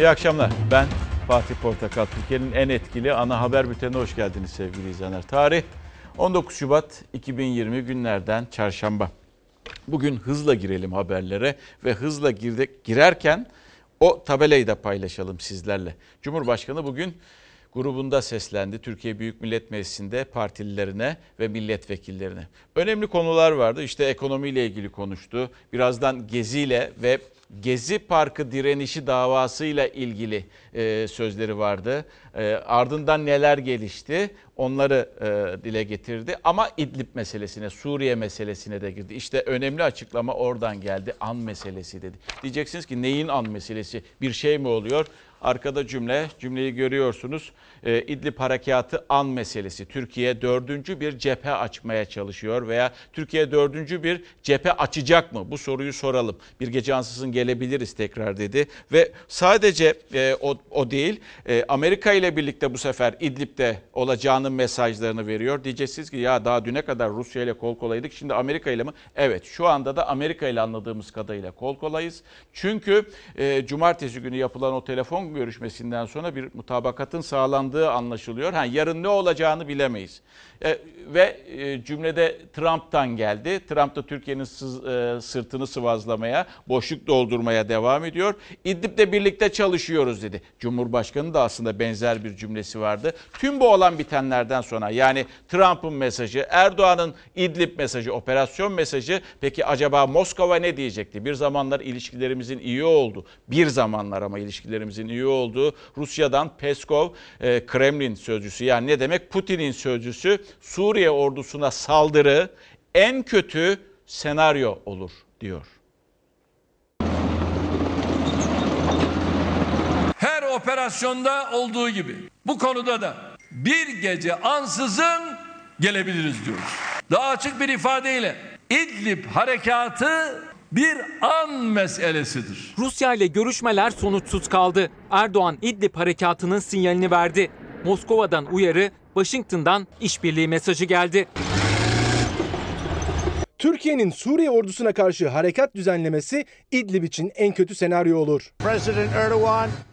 İyi akşamlar. Ben Fatih Portakal. Türkiye'nin en etkili ana haber bültenine hoş geldiniz sevgili izleyenler. Tarih 19 Şubat 2020 günlerden çarşamba. Bugün hızla girelim haberlere ve hızla girdik, girerken o tabelayı da paylaşalım sizlerle. Cumhurbaşkanı bugün grubunda seslendi. Türkiye Büyük Millet Meclisi'nde partililerine ve milletvekillerine. Önemli konular vardı. İşte ekonomiyle ilgili konuştu. Birazdan geziyle ve Gezi Parkı direnişi davasıyla ilgili e, sözleri vardı. E, ardından neler gelişti onları e, dile getirdi. Ama İdlib meselesine, Suriye meselesine de girdi. İşte önemli açıklama oradan geldi. An meselesi dedi. Diyeceksiniz ki neyin an meselesi? Bir şey mi oluyor? Arkada cümle, cümleyi görüyorsunuz. E, İdlib harekatı an meselesi. Türkiye dördüncü bir cephe açmaya çalışıyor veya Türkiye dördüncü bir cephe açacak mı? Bu soruyu soralım. Bir gece ansızın gelebiliriz tekrar dedi. Ve sadece e, o, o değil, e, Amerika ile birlikte bu sefer İdlib'de olacağının mesajlarını veriyor. Diyeceksiniz ki ya daha düne kadar Rusya ile kol kolaydık, şimdi Amerika ile mi? Evet, şu anda da Amerika ile anladığımız kadarıyla kol kolayız. Çünkü e, cumartesi günü yapılan o telefon görüşmesinden sonra bir mutabakatın sağlandığı anlaşılıyor. Ha, yarın ne olacağını bilemeyiz. E, ve e, cümlede Trump'tan geldi. Trump da Türkiye'nin e, sırtını sıvazlamaya, boşluk doldurmaya devam ediyor. İdlib'de birlikte çalışıyoruz dedi. Cumhurbaşkanı da aslında benzer bir cümlesi vardı. Tüm bu olan bitenlerden sonra yani Trump'ın mesajı, Erdoğan'ın İdlib mesajı, operasyon mesajı peki acaba Moskova ne diyecekti? Bir zamanlar ilişkilerimizin iyi oldu. Bir zamanlar ama ilişkilerimizin iyi olduğu Rusya'dan Peskov, e, Kremlin sözcüsü yani ne demek Putin'in sözcüsü Suriye ordusuna saldırı en kötü senaryo olur diyor. Her operasyonda olduğu gibi bu konuda da bir gece ansızın gelebiliriz diyoruz. Daha açık bir ifadeyle İdlib harekatı bir an meselesidir. Rusya ile görüşmeler sonuçsuz kaldı. Erdoğan İdlib harekatının sinyalini verdi. Moskova'dan uyarı, Washington'dan işbirliği mesajı geldi. Türkiye'nin Suriye ordusuna karşı harekat düzenlemesi İdlib için en kötü senaryo olur.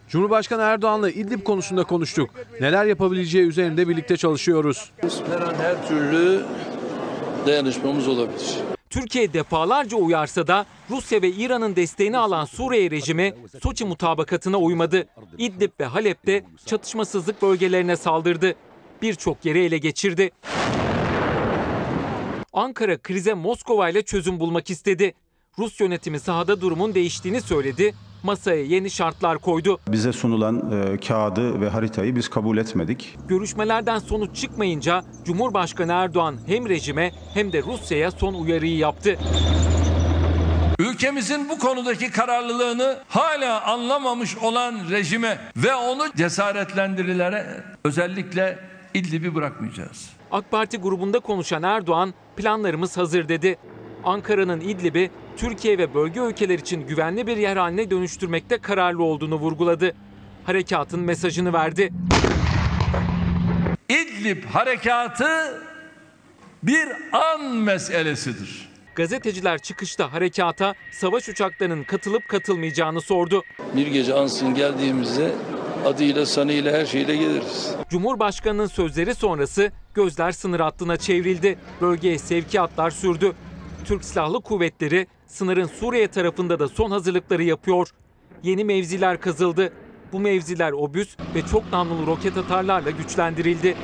Cumhurbaşkanı Erdoğan'la İdlib konusunda konuştuk. Neler yapabileceği üzerinde birlikte çalışıyoruz. Her an her türlü dayanışmamız olabilir. Türkiye defalarca uyarsa da Rusya ve İran'ın desteğini alan Suriye rejimi Soçi mutabakatına uymadı. İdlib ve Halep'te çatışmasızlık bölgelerine saldırdı. Birçok yeri ele geçirdi. Ankara krize Moskova ile çözüm bulmak istedi. Rus yönetimi sahada durumun değiştiğini söyledi. Masaya yeni şartlar koydu. Bize sunulan e, kağıdı ve haritayı biz kabul etmedik. Görüşmelerden sonuç çıkmayınca Cumhurbaşkanı Erdoğan hem rejime hem de Rusya'ya son uyarıyı yaptı. Ülkemizin bu konudaki kararlılığını hala anlamamış olan rejime ve onu cesaretlendirilere özellikle İdlib'i bırakmayacağız. AK Parti grubunda konuşan Erdoğan planlarımız hazır dedi. Ankara'nın İdlib'i Türkiye ve bölge ülkeler için güvenli bir yer haline dönüştürmekte kararlı olduğunu vurguladı. Harekatın mesajını verdi. İdlib harekatı bir an meselesidir. Gazeteciler çıkışta harekata savaş uçaklarının katılıp katılmayacağını sordu. Bir gece ansın geldiğimizde adıyla sanıyla her şeyle geliriz. Cumhurbaşkanının sözleri sonrası gözler sınır hattına çevrildi. Bölgeye sevkiyatlar sürdü. Türk Silahlı Kuvvetleri sınırın Suriye tarafında da son hazırlıkları yapıyor. Yeni mevziler kazıldı. Bu mevziler obüs ve çok namlulu roket atarlarla güçlendirildi.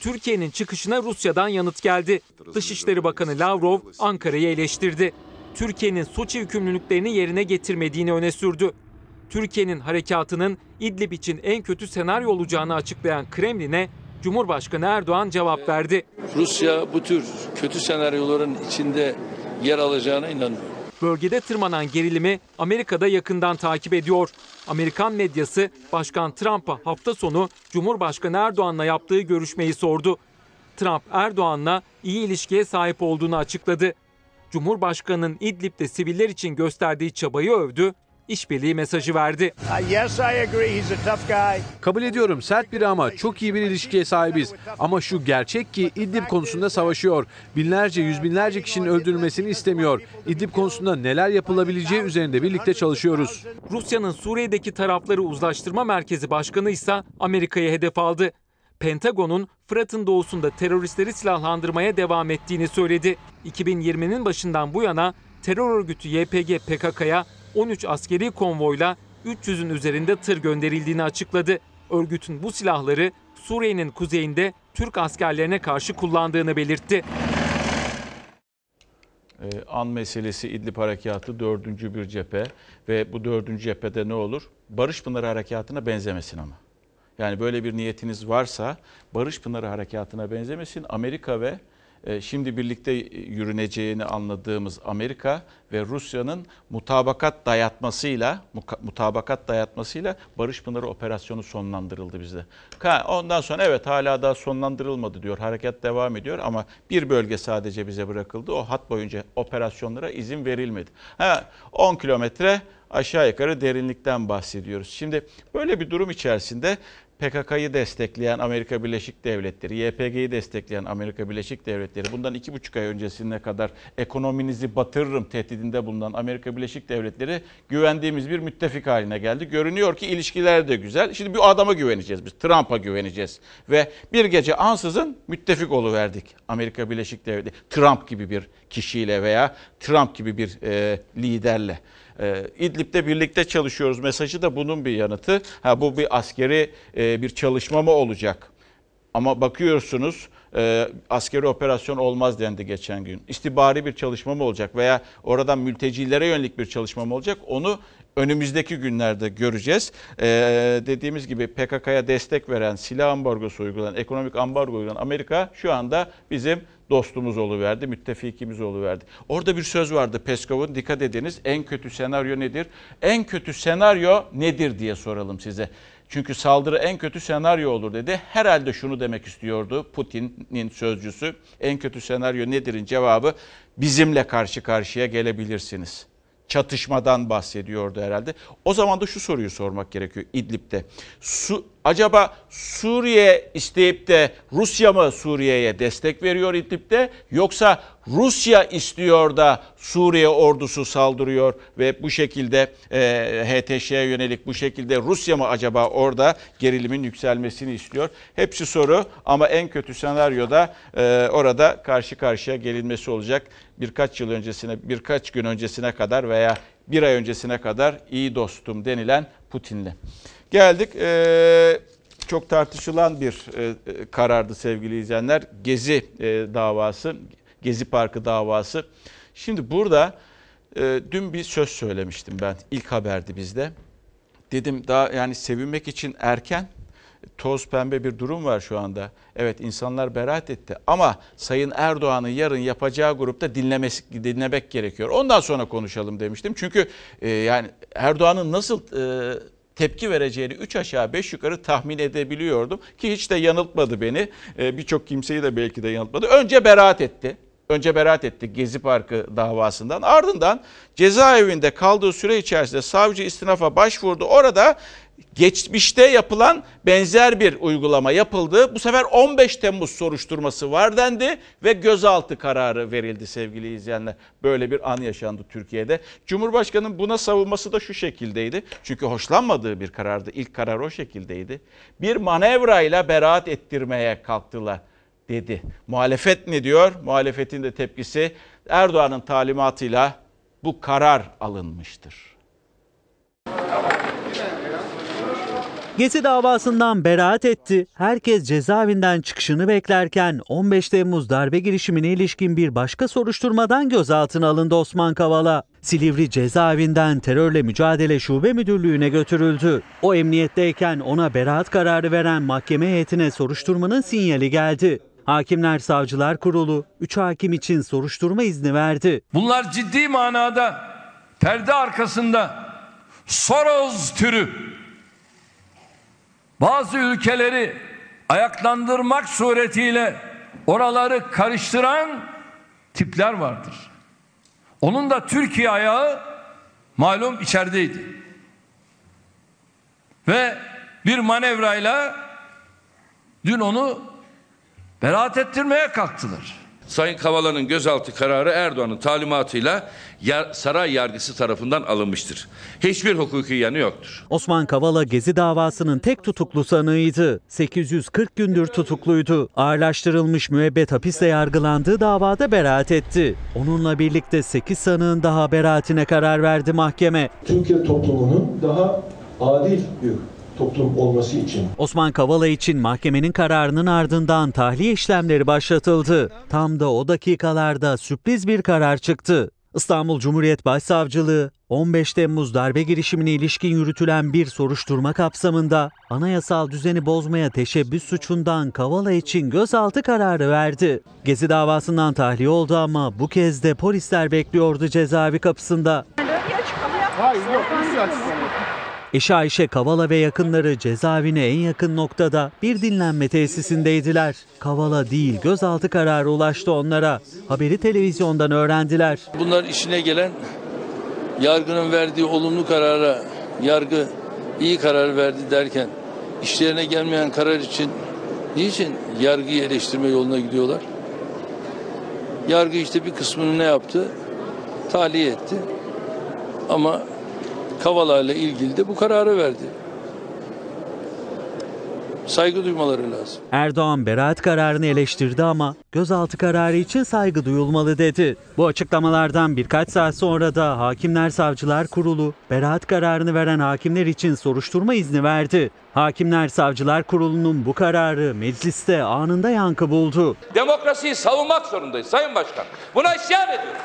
Türkiye'nin çıkışına Rusya'dan yanıt geldi. Dışişleri Bakanı Lavrov Ankara'yı eleştirdi. Türkiye'nin Soçi yükümlülüklerini yerine getirmediğini öne sürdü. Türkiye'nin harekatının İdlib için en kötü senaryo olacağını açıklayan Kremlin'e Cumhurbaşkanı Erdoğan cevap verdi. Rusya bu tür kötü senaryoların içinde yer alacağına inanmıyorum. Bölgede tırmanan gerilimi Amerika'da yakından takip ediyor. Amerikan medyası Başkan Trump'a hafta sonu Cumhurbaşkanı Erdoğan'la yaptığı görüşmeyi sordu. Trump Erdoğan'la iyi ilişkiye sahip olduğunu açıkladı. Cumhurbaşkanının İdlib'de siviller için gösterdiği çabayı övdü. İşbirliği mesajı verdi. Kabul ediyorum sert biri ama çok iyi bir ilişkiye sahibiz. Ama şu gerçek ki İdlib konusunda savaşıyor. Binlerce, yüz binlerce kişinin öldürülmesini istemiyor. İdlib konusunda neler yapılabileceği üzerinde birlikte çalışıyoruz. Rusya'nın Suriye'deki tarafları uzlaştırma merkezi başkanı ise Amerika'yı hedef aldı. Pentagon'un Fırat'ın doğusunda teröristleri silahlandırmaya devam ettiğini söyledi. 2020'nin başından bu yana terör örgütü YPG PKK'ya 13 askeri konvoyla 300'ün üzerinde tır gönderildiğini açıkladı. Örgütün bu silahları Suriye'nin kuzeyinde Türk askerlerine karşı kullandığını belirtti. Ee, an meselesi İdlib Harekatı dördüncü bir cephe ve bu dördüncü cephede ne olur? Barış Pınarı Harekatı'na benzemesin ama. Yani böyle bir niyetiniz varsa Barış Pınarı Harekatı'na benzemesin. Amerika ve şimdi birlikte yürüneceğini anladığımız Amerika ve Rusya'nın mutabakat dayatmasıyla mutabakat dayatmasıyla Barış Pınarı operasyonu sonlandırıldı bizde. Ondan sonra evet hala daha sonlandırılmadı diyor. Harekat devam ediyor ama bir bölge sadece bize bırakıldı. O hat boyunca operasyonlara izin verilmedi. Ha, 10 kilometre aşağı yukarı derinlikten bahsediyoruz. Şimdi böyle bir durum içerisinde PKK'yı destekleyen Amerika Birleşik Devletleri, YPG'yi destekleyen Amerika Birleşik Devletleri, bundan iki buçuk ay öncesine kadar ekonominizi batırırım tehdidinde bulunan Amerika Birleşik Devletleri güvendiğimiz bir müttefik haline geldi. Görünüyor ki ilişkiler de güzel. Şimdi bir adama güveneceğiz biz, Trump'a güveneceğiz. Ve bir gece ansızın müttefik verdik Amerika Birleşik Devletleri. Trump gibi bir kişiyle veya Trump gibi bir e, liderle. E, İdlib'de birlikte çalışıyoruz mesajı da bunun bir yanıtı. Ha bu bir askeri e, bir çalışma mı olacak? Ama bakıyorsunuz e, askeri operasyon olmaz dendi geçen gün. İstibari bir çalışma mı olacak veya oradan mültecilere yönelik bir çalışma mı olacak? Onu önümüzdeki günlerde göreceğiz. Ee, dediğimiz gibi PKK'ya destek veren, silah ambargosu uygulayan, ekonomik ambargo uygulayan Amerika şu anda bizim dostumuz oluverdi, müttefikimiz oluverdi. Orada bir söz vardı Peskov'un dikkat ediniz en kötü senaryo nedir? En kötü senaryo nedir diye soralım size. Çünkü saldırı en kötü senaryo olur dedi. Herhalde şunu demek istiyordu Putin'in sözcüsü. En kötü senaryo nedir'in cevabı bizimle karşı karşıya gelebilirsiniz çatışmadan bahsediyordu herhalde. O zaman da şu soruyu sormak gerekiyor İdlib'de. Su, acaba Suriye isteyip de Rusya mı Suriye'ye destek veriyor İdlib'de yoksa Rusya istiyor da Suriye ordusu saldırıyor ve bu şekilde e, HTŞ'ye yönelik bu şekilde Rusya mı acaba orada gerilimin yükselmesini istiyor? Hepsi soru ama en kötü senaryoda e, orada karşı karşıya gelinmesi olacak. Birkaç yıl öncesine, birkaç gün öncesine kadar veya bir ay öncesine kadar iyi dostum denilen Putin'le. Geldik çok tartışılan bir karardı sevgili izleyenler. Gezi davası, Gezi Parkı davası. Şimdi burada dün bir söz söylemiştim ben. İlk haberdi bizde. Dedim daha yani sevinmek için erken toz pembe bir durum var şu anda. Evet insanlar beraat etti ama Sayın Erdoğan'ın yarın yapacağı grupta dinlemesi, dinlemek gerekiyor. Ondan sonra konuşalım demiştim. Çünkü e, yani Erdoğan'ın nasıl e, tepki vereceğini 3 aşağı 5 yukarı tahmin edebiliyordum. Ki hiç de yanıltmadı beni. E, Birçok kimseyi de belki de yanıltmadı. Önce beraat etti. Önce beraat etti Gezi Parkı davasından. Ardından cezaevinde kaldığı süre içerisinde savcı istinafa başvurdu. Orada geçmişte yapılan benzer bir uygulama yapıldı. Bu sefer 15 Temmuz soruşturması var dendi ve gözaltı kararı verildi sevgili izleyenler. Böyle bir an yaşandı Türkiye'de. Cumhurbaşkanının buna savunması da şu şekildeydi. Çünkü hoşlanmadığı bir karardı. İlk karar o şekildeydi. Bir manevrayla beraat ettirmeye kalktılar dedi. Muhalefet ne diyor? Muhalefetin de tepkisi Erdoğan'ın talimatıyla bu karar alınmıştır. Gezi davasından beraat etti. Herkes cezaevinden çıkışını beklerken 15 Temmuz darbe girişimine ilişkin bir başka soruşturmadan gözaltına alındı Osman Kavala. Silivri cezaevinden terörle mücadele şube müdürlüğüne götürüldü. O emniyetteyken ona beraat kararı veren mahkeme heyetine soruşturmanın sinyali geldi. Hakimler Savcılar Kurulu 3 hakim için soruşturma izni verdi. Bunlar ciddi manada perde arkasında Soros türü bazı ülkeleri ayaklandırmak suretiyle oraları karıştıran tipler vardır. Onun da Türkiye ayağı malum içerideydi. Ve bir manevrayla dün onu beraat ettirmeye kalktılar. Sayın Kavala'nın gözaltı kararı Erdoğan'ın talimatıyla yar- saray yargısı tarafından alınmıştır. Hiçbir hukuki yanı yoktur. Osman Kavala Gezi davasının tek tutuklu sanığıydı. 840 gündür tutukluydu. Ağırlaştırılmış müebbet hapisle yargılandığı davada beraat etti. Onunla birlikte 8 sanığın daha beraatine karar verdi mahkeme. Türkiye toplumunun daha adil bir toplum olması için Osman Kavala için mahkemenin kararının ardından tahliye işlemleri başlatıldı. Tam da o dakikalarda sürpriz bir karar çıktı. İstanbul Cumhuriyet Başsavcılığı 15 Temmuz darbe girişimine ilişkin yürütülen bir soruşturma kapsamında anayasal düzeni bozmaya teşebbüs suçundan Kavala için gözaltı kararı verdi. Gezi davasından tahliye oldu ama bu kez de polisler bekliyordu cezaevi kapısında. Eşi Ayşe Kavala ve yakınları cezaevine en yakın noktada bir dinlenme tesisindeydiler. Kavala değil gözaltı kararı ulaştı onlara. Haberi televizyondan öğrendiler. Bunlar işine gelen yargının verdiği olumlu karara yargı iyi karar verdi derken işlerine gelmeyen karar için niçin yargıyı eleştirme yoluna gidiyorlar? Yargı işte bir kısmını ne yaptı? Tahliye etti. Ama Kavala ile ilgili de bu kararı verdi. Saygı duymaları lazım. Erdoğan beraat kararını eleştirdi ama gözaltı kararı için saygı duyulmalı dedi. Bu açıklamalardan birkaç saat sonra da Hakimler Savcılar Kurulu beraat kararını veren hakimler için soruşturma izni verdi. Hakimler Savcılar Kurulu'nun bu kararı mecliste anında yankı buldu. Demokrasiyi savunmak zorundayız Sayın Başkan. Buna isyan ediyoruz.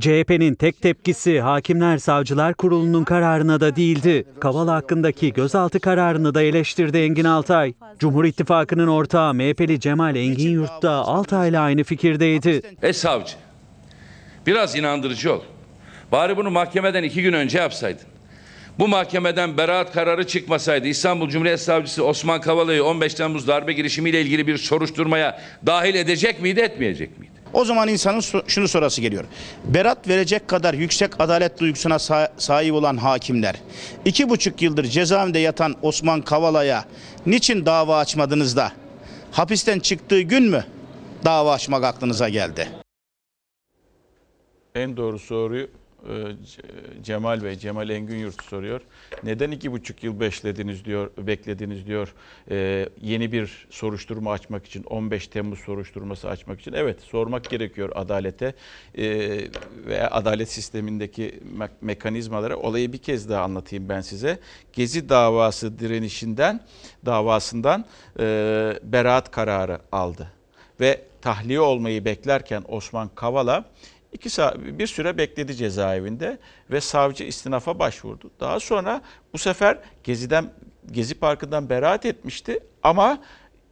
CHP'nin tek tepkisi Hakimler Savcılar Kurulu'nun kararına da değildi. Kavala hakkındaki gözaltı kararını da eleştirdi Engin Altay. Cumhur İttifakı'nın ortağı MHP'li Cemal Engin Yurt da Altay'la aynı fikirdeydi. E savcı, biraz inandırıcı ol. Bari bunu mahkemeden iki gün önce yapsaydın. Bu mahkemeden beraat kararı çıkmasaydı İstanbul Cumhuriyet Savcısı Osman Kavala'yı 15 Temmuz darbe girişimiyle ilgili bir soruşturmaya dahil edecek miydi, etmeyecek miydi? O zaman insanın şunu sorası geliyor. Berat verecek kadar yüksek adalet duygusuna sa- sahip olan hakimler, iki buçuk yıldır cezaevinde yatan Osman Kavala'ya niçin dava açmadınız da hapisten çıktığı gün mü dava açmak aklınıza geldi? En doğru soruyu Cemal Bey, Cemal Engin Yurt soruyor. Neden iki buçuk yıl beklediniz diyor, beklediniz diyor e, yeni bir soruşturma açmak için, 15 Temmuz soruşturması açmak için. Evet, sormak gerekiyor adalete e, ve adalet sistemindeki me- mekanizmalara. Olayı bir kez daha anlatayım ben size. Gezi davası direnişinden, davasından e, beraat kararı aldı ve tahliye olmayı beklerken Osman Kavala iki saat, bir süre bekledi cezaevinde ve savcı istinafa başvurdu. Daha sonra bu sefer Gezi'den Gezi Parkı'ndan beraat etmişti ama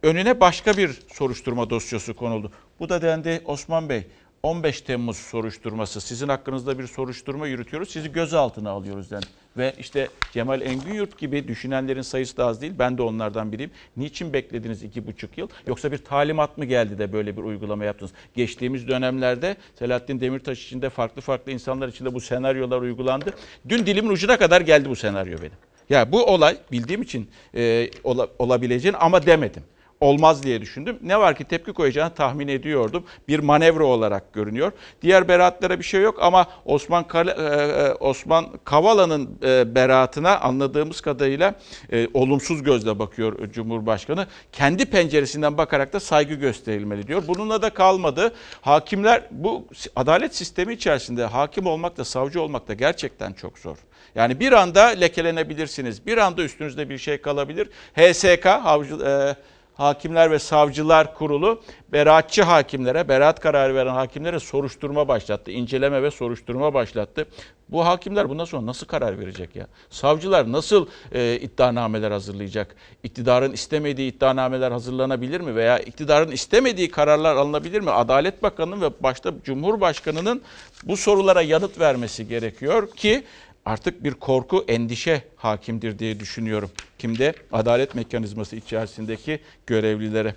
önüne başka bir soruşturma dosyası konuldu. Bu da dendi Osman Bey 15 Temmuz soruşturması sizin hakkınızda bir soruşturma yürütüyoruz sizi gözaltına alıyoruz dendi. Ve işte Cemal Engin gibi düşünenlerin sayısı da az değil. Ben de onlardan biriyim. Niçin beklediniz iki buçuk yıl? Yoksa bir talimat mı geldi de böyle bir uygulama yaptınız? Geçtiğimiz dönemlerde Selahattin Demirtaş için de farklı farklı insanlar için de bu senaryolar uygulandı. Dün dilimin ucuna kadar geldi bu senaryo benim. Ya bu olay bildiğim için e, ola, olabileceğini ama demedim olmaz diye düşündüm. Ne var ki tepki koyacağını tahmin ediyordum. Bir manevra olarak görünüyor. Diğer beraatlara bir şey yok ama Osman Kale, e, Osman Kavala'nın e, beraatına anladığımız kadarıyla e, olumsuz gözle bakıyor Cumhurbaşkanı. Kendi penceresinden bakarak da saygı gösterilmeli diyor. Bununla da kalmadı. Hakimler bu adalet sistemi içerisinde hakim olmak da savcı olmak da gerçekten çok zor. Yani bir anda lekelenebilirsiniz. Bir anda üstünüzde bir şey kalabilir. HSK, Havcı, e, Hakimler ve Savcılar Kurulu beraatçı hakimlere, beraat kararı veren hakimlere soruşturma başlattı. inceleme ve soruşturma başlattı. Bu hakimler bundan sonra nasıl karar verecek ya? Savcılar nasıl e, iddianameler hazırlayacak? İktidarın istemediği iddianameler hazırlanabilir mi? Veya iktidarın istemediği kararlar alınabilir mi? Adalet Bakanı'nın ve başta Cumhurbaşkanı'nın bu sorulara yanıt vermesi gerekiyor ki artık bir korku, endişe hakimdir diye düşünüyorum. Kimde? Adalet mekanizması içerisindeki görevlilere.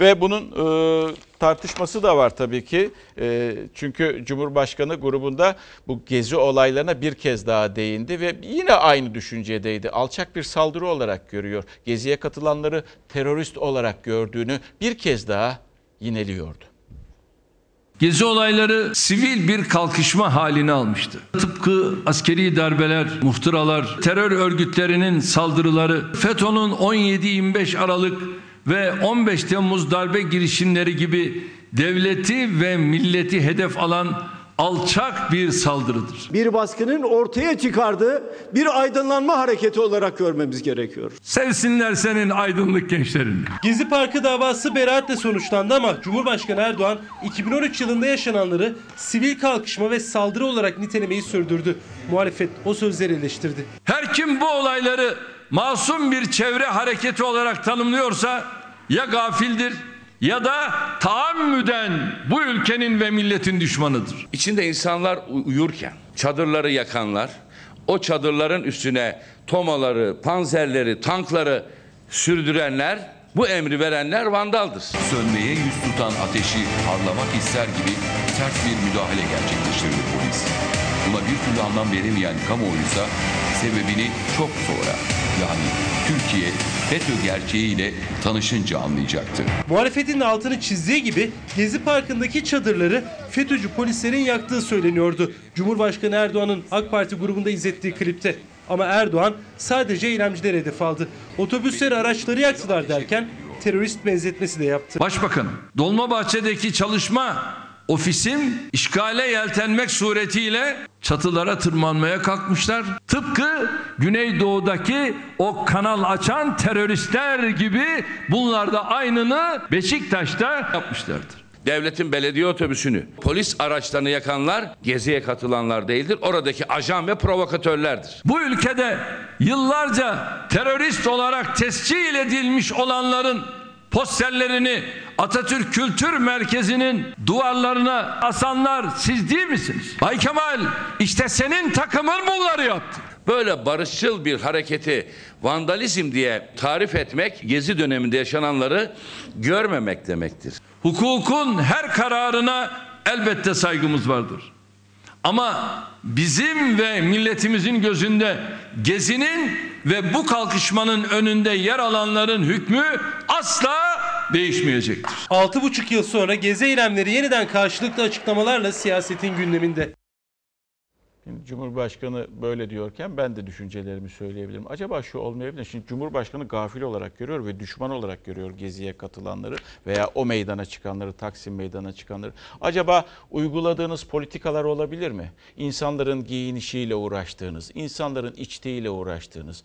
Ve bunun e, tartışması da var tabii ki. E, çünkü Cumhurbaşkanı grubunda bu gezi olaylarına bir kez daha değindi ve yine aynı düşüncedeydi. Alçak bir saldırı olarak görüyor. Geziye katılanları terörist olarak gördüğünü bir kez daha yineliyordu. Gezi olayları sivil bir kalkışma halini almıştı. Tıpkı askeri darbeler, muhtıralar, terör örgütlerinin saldırıları, FETÖ'nün 17-25 Aralık ve 15 Temmuz darbe girişimleri gibi devleti ve milleti hedef alan alçak bir saldırıdır. bir baskının ortaya çıkardığı bir aydınlanma hareketi olarak görmemiz gerekiyor. Sevsinler senin aydınlık gençlerini. Gezi Parkı davası beraatle sonuçlandı ama Cumhurbaşkanı Erdoğan 2013 yılında yaşananları sivil kalkışma ve saldırı olarak nitelemeyi sürdürdü. Muhalefet o sözleri eleştirdi. Her kim bu olayları masum bir çevre hareketi olarak tanımlıyorsa ya gafildir ya da taammüden bu ülkenin ve milletin düşmanıdır. İçinde insanlar uyurken çadırları yakanlar, o çadırların üstüne tomaları, panzerleri, tankları sürdürenler, bu emri verenler vandaldır. Sönmeye yüz tutan ateşi harlamak ister gibi sert bir müdahale gerçekleştirdi polis. Buna bir türlü anlam veremeyen kamuoyuysa sebebini çok sonra yani Türkiye FETÖ gerçeğiyle tanışınca anlayacaktı. Muhalefetin altını çizdiği gibi Gezi Parkı'ndaki çadırları FETÖ'cü polislerin yaktığı söyleniyordu. Cumhurbaşkanı Erdoğan'ın AK Parti grubunda izlettiği klipte. Ama Erdoğan sadece eylemcileri hedef aldı. Otobüsleri araçları yaktılar derken terörist benzetmesi de yaptı. Başbakan, Dolmabahçe'deki çalışma ofisim işgale yeltenmek suretiyle çatılara tırmanmaya kalkmışlar. Tıpkı Güneydoğu'daki o kanal açan teröristler gibi bunlar da aynını Beşiktaş'ta yapmışlardır. Devletin belediye otobüsünü, polis araçlarını yakanlar geziye katılanlar değildir. Oradaki ajan ve provokatörlerdir. Bu ülkede yıllarca terörist olarak tescil edilmiş olanların posterlerini Atatürk Kültür Merkezi'nin duvarlarına asanlar siz değil misiniz? Bay Kemal işte senin takımın bunları yaptı. Böyle barışçıl bir hareketi vandalizm diye tarif etmek gezi döneminde yaşananları görmemek demektir. Hukukun her kararına elbette saygımız vardır. Ama bizim ve milletimizin gözünde gezinin ve bu kalkışmanın önünde yer alanların hükmü asla değişmeyecektir. 6,5 yıl sonra gezi eylemleri yeniden karşılıklı açıklamalarla siyasetin gündeminde. Şimdi Cumhurbaşkanı böyle diyorken ben de düşüncelerimi söyleyebilirim. Acaba şu olmayabilir. Şimdi Cumhurbaşkanı gafil olarak görüyor ve düşman olarak görüyor geziye katılanları veya o meydana çıkanları, Taksim meydana çıkanları. Acaba uyguladığınız politikalar olabilir mi? İnsanların giyinişiyle uğraştığınız, insanların içtiğiyle uğraştığınız,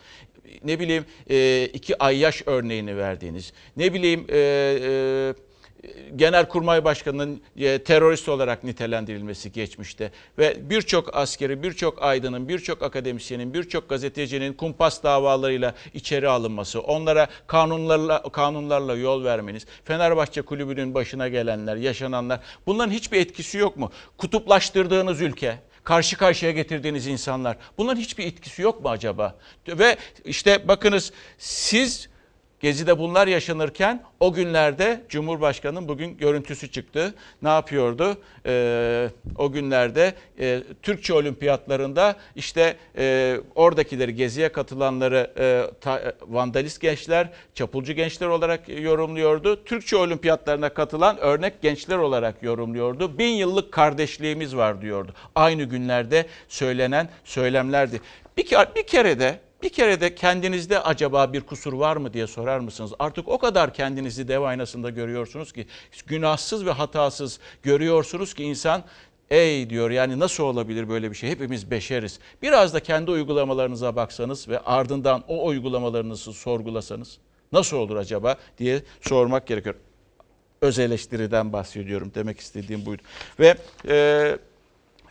ne bileyim e, iki ayyaş örneğini verdiğiniz, ne bileyim e, e, Genelkurmay Başkanı'nın e, terörist olarak nitelendirilmesi geçmişte ve birçok askeri, birçok aydının, birçok akademisyenin, birçok gazetecinin kumpas davalarıyla içeri alınması, onlara kanunlarla kanunlarla yol vermeniz, Fenerbahçe kulübünün başına gelenler, yaşananlar bunların hiçbir etkisi yok mu? Kutuplaştırdığınız ülke, karşı karşıya getirdiğiniz insanlar bunların hiçbir etkisi yok mu acaba? Ve işte bakınız siz Gezi'de bunlar yaşanırken o günlerde Cumhurbaşkanı'nın bugün görüntüsü çıktı. Ne yapıyordu? Ee, o günlerde e, Türkçe olimpiyatlarında işte e, oradakileri Gezi'ye katılanları e, ta, vandalist gençler, çapulcu gençler olarak yorumluyordu. Türkçe olimpiyatlarına katılan örnek gençler olarak yorumluyordu. Bin yıllık kardeşliğimiz var diyordu. Aynı günlerde söylenen söylemlerdi. Bir, bir kere de bir kere de kendinizde acaba bir kusur var mı diye sorar mısınız? Artık o kadar kendinizi dev aynasında görüyorsunuz ki günahsız ve hatasız görüyorsunuz ki insan ey diyor yani nasıl olabilir böyle bir şey? Hepimiz beşeriz. Biraz da kendi uygulamalarınıza baksanız ve ardından o uygulamalarınızı sorgulasanız nasıl olur acaba diye sormak gerekiyor. Öz eleştiriden bahsediyorum demek istediğim buydu. Ve e,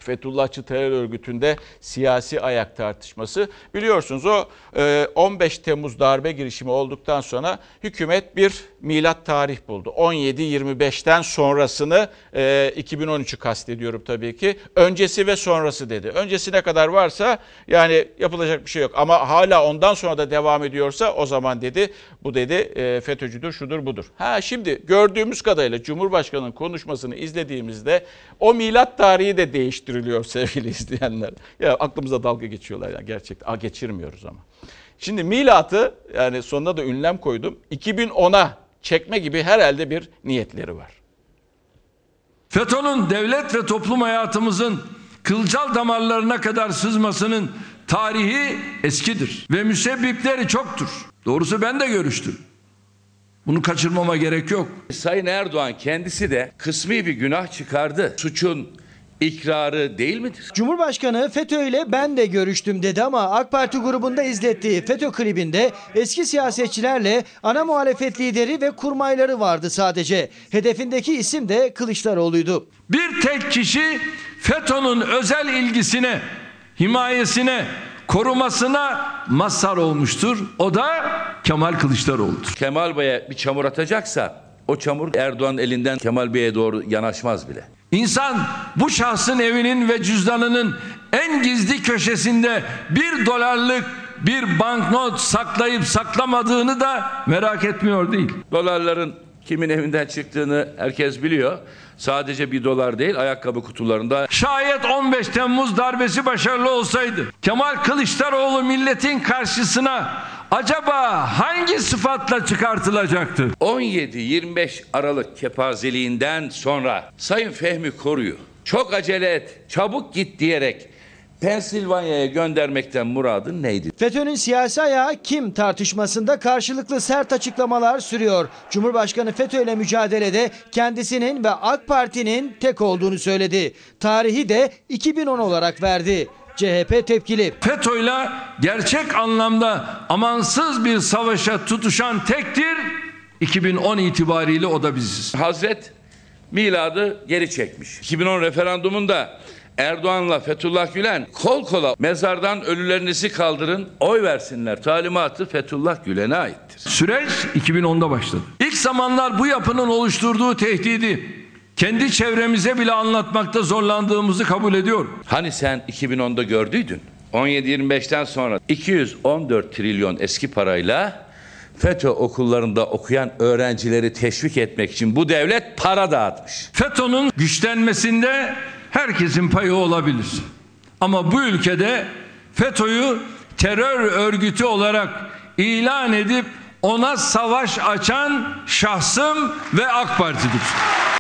Fethullahçı terör örgütünde siyasi ayak tartışması. Biliyorsunuz o e, 15 Temmuz darbe girişimi olduktan sonra hükümet bir milat tarih buldu. 17-25'ten sonrasını e, 2013'ü kastediyorum tabii ki. Öncesi ve sonrası dedi. Öncesine kadar varsa yani yapılacak bir şey yok. Ama hala ondan sonra da devam ediyorsa o zaman dedi bu dedi e, FETÖ'cüdür şudur budur. Ha şimdi gördüğümüz kadarıyla Cumhurbaşkanı'nın konuşmasını izlediğimizde o milat tarihi de değiştiriliyor sevgili izleyenler. Ya aklımıza dalga geçiyorlar ya gerçekten. Aa, geçirmiyoruz ama. Şimdi milatı yani sonuna da ünlem koydum. 2010'a çekme gibi herhalde bir niyetleri var. FETÖ'nün devlet ve toplum hayatımızın kılcal damarlarına kadar sızmasının tarihi eskidir ve müsebbipleri çoktur. Doğrusu ben de görüştüm. Bunu kaçırmama gerek yok. Sayın Erdoğan kendisi de kısmi bir günah çıkardı. Suçun ikrarı değil midir? Cumhurbaşkanı FETÖ ile ben de görüştüm dedi ama AK Parti grubunda izlettiği FETÖ klibinde eski siyasetçilerle ana muhalefet lideri ve kurmayları vardı sadece. Hedefindeki isim de Kılıçdaroğlu'ydu. Bir tek kişi FETÖ'nün özel ilgisine, himayesine, korumasına mazhar olmuştur. O da Kemal Kılıçdaroğlu'dur. Kemal Bey'e bir çamur atacaksa o çamur Erdoğan elinden Kemal Bey'e doğru yanaşmaz bile. İnsan bu şahsın evinin ve cüzdanının en gizli köşesinde bir dolarlık bir banknot saklayıp saklamadığını da merak etmiyor değil. Dolarların kimin evinden çıktığını herkes biliyor. Sadece bir dolar değil ayakkabı kutularında. Şayet 15 Temmuz darbesi başarılı olsaydı Kemal Kılıçdaroğlu milletin karşısına acaba hangi sıfatla çıkartılacaktı? 17-25 Aralık kepazeliğinden sonra Sayın Fehmi Koru'yu çok acele et, çabuk git diyerek Pensilvanya'ya göndermekten muradın neydi? FETÖ'nün siyasi ayağı kim tartışmasında karşılıklı sert açıklamalar sürüyor. Cumhurbaşkanı FETÖ ile mücadelede kendisinin ve AK Parti'nin tek olduğunu söyledi. Tarihi de 2010 olarak verdi. CHP tepkili. FETÖ'yle gerçek anlamda amansız bir savaşa tutuşan tektir 2010 itibariyle o da biziz. Hazret miladı geri çekmiş. 2010 referandumunda Erdoğan'la Fethullah Gülen kol kola mezardan ölülerinizi kaldırın oy versinler. Talimatı Fethullah Gülen'e aittir. Süreç 2010'da başladı. İlk zamanlar bu yapının oluşturduğu tehdidi kendi çevremize bile anlatmakta zorlandığımızı kabul ediyorum. Hani sen 2010'da gördüydün? 17-25'ten sonra 214 trilyon eski parayla FETÖ okullarında okuyan öğrencileri teşvik etmek için bu devlet para dağıtmış. FETÖ'nün güçlenmesinde herkesin payı olabilir. Ama bu ülkede FETÖ'yü terör örgütü olarak ilan edip ona savaş açan şahsım ve AK Parti'dir.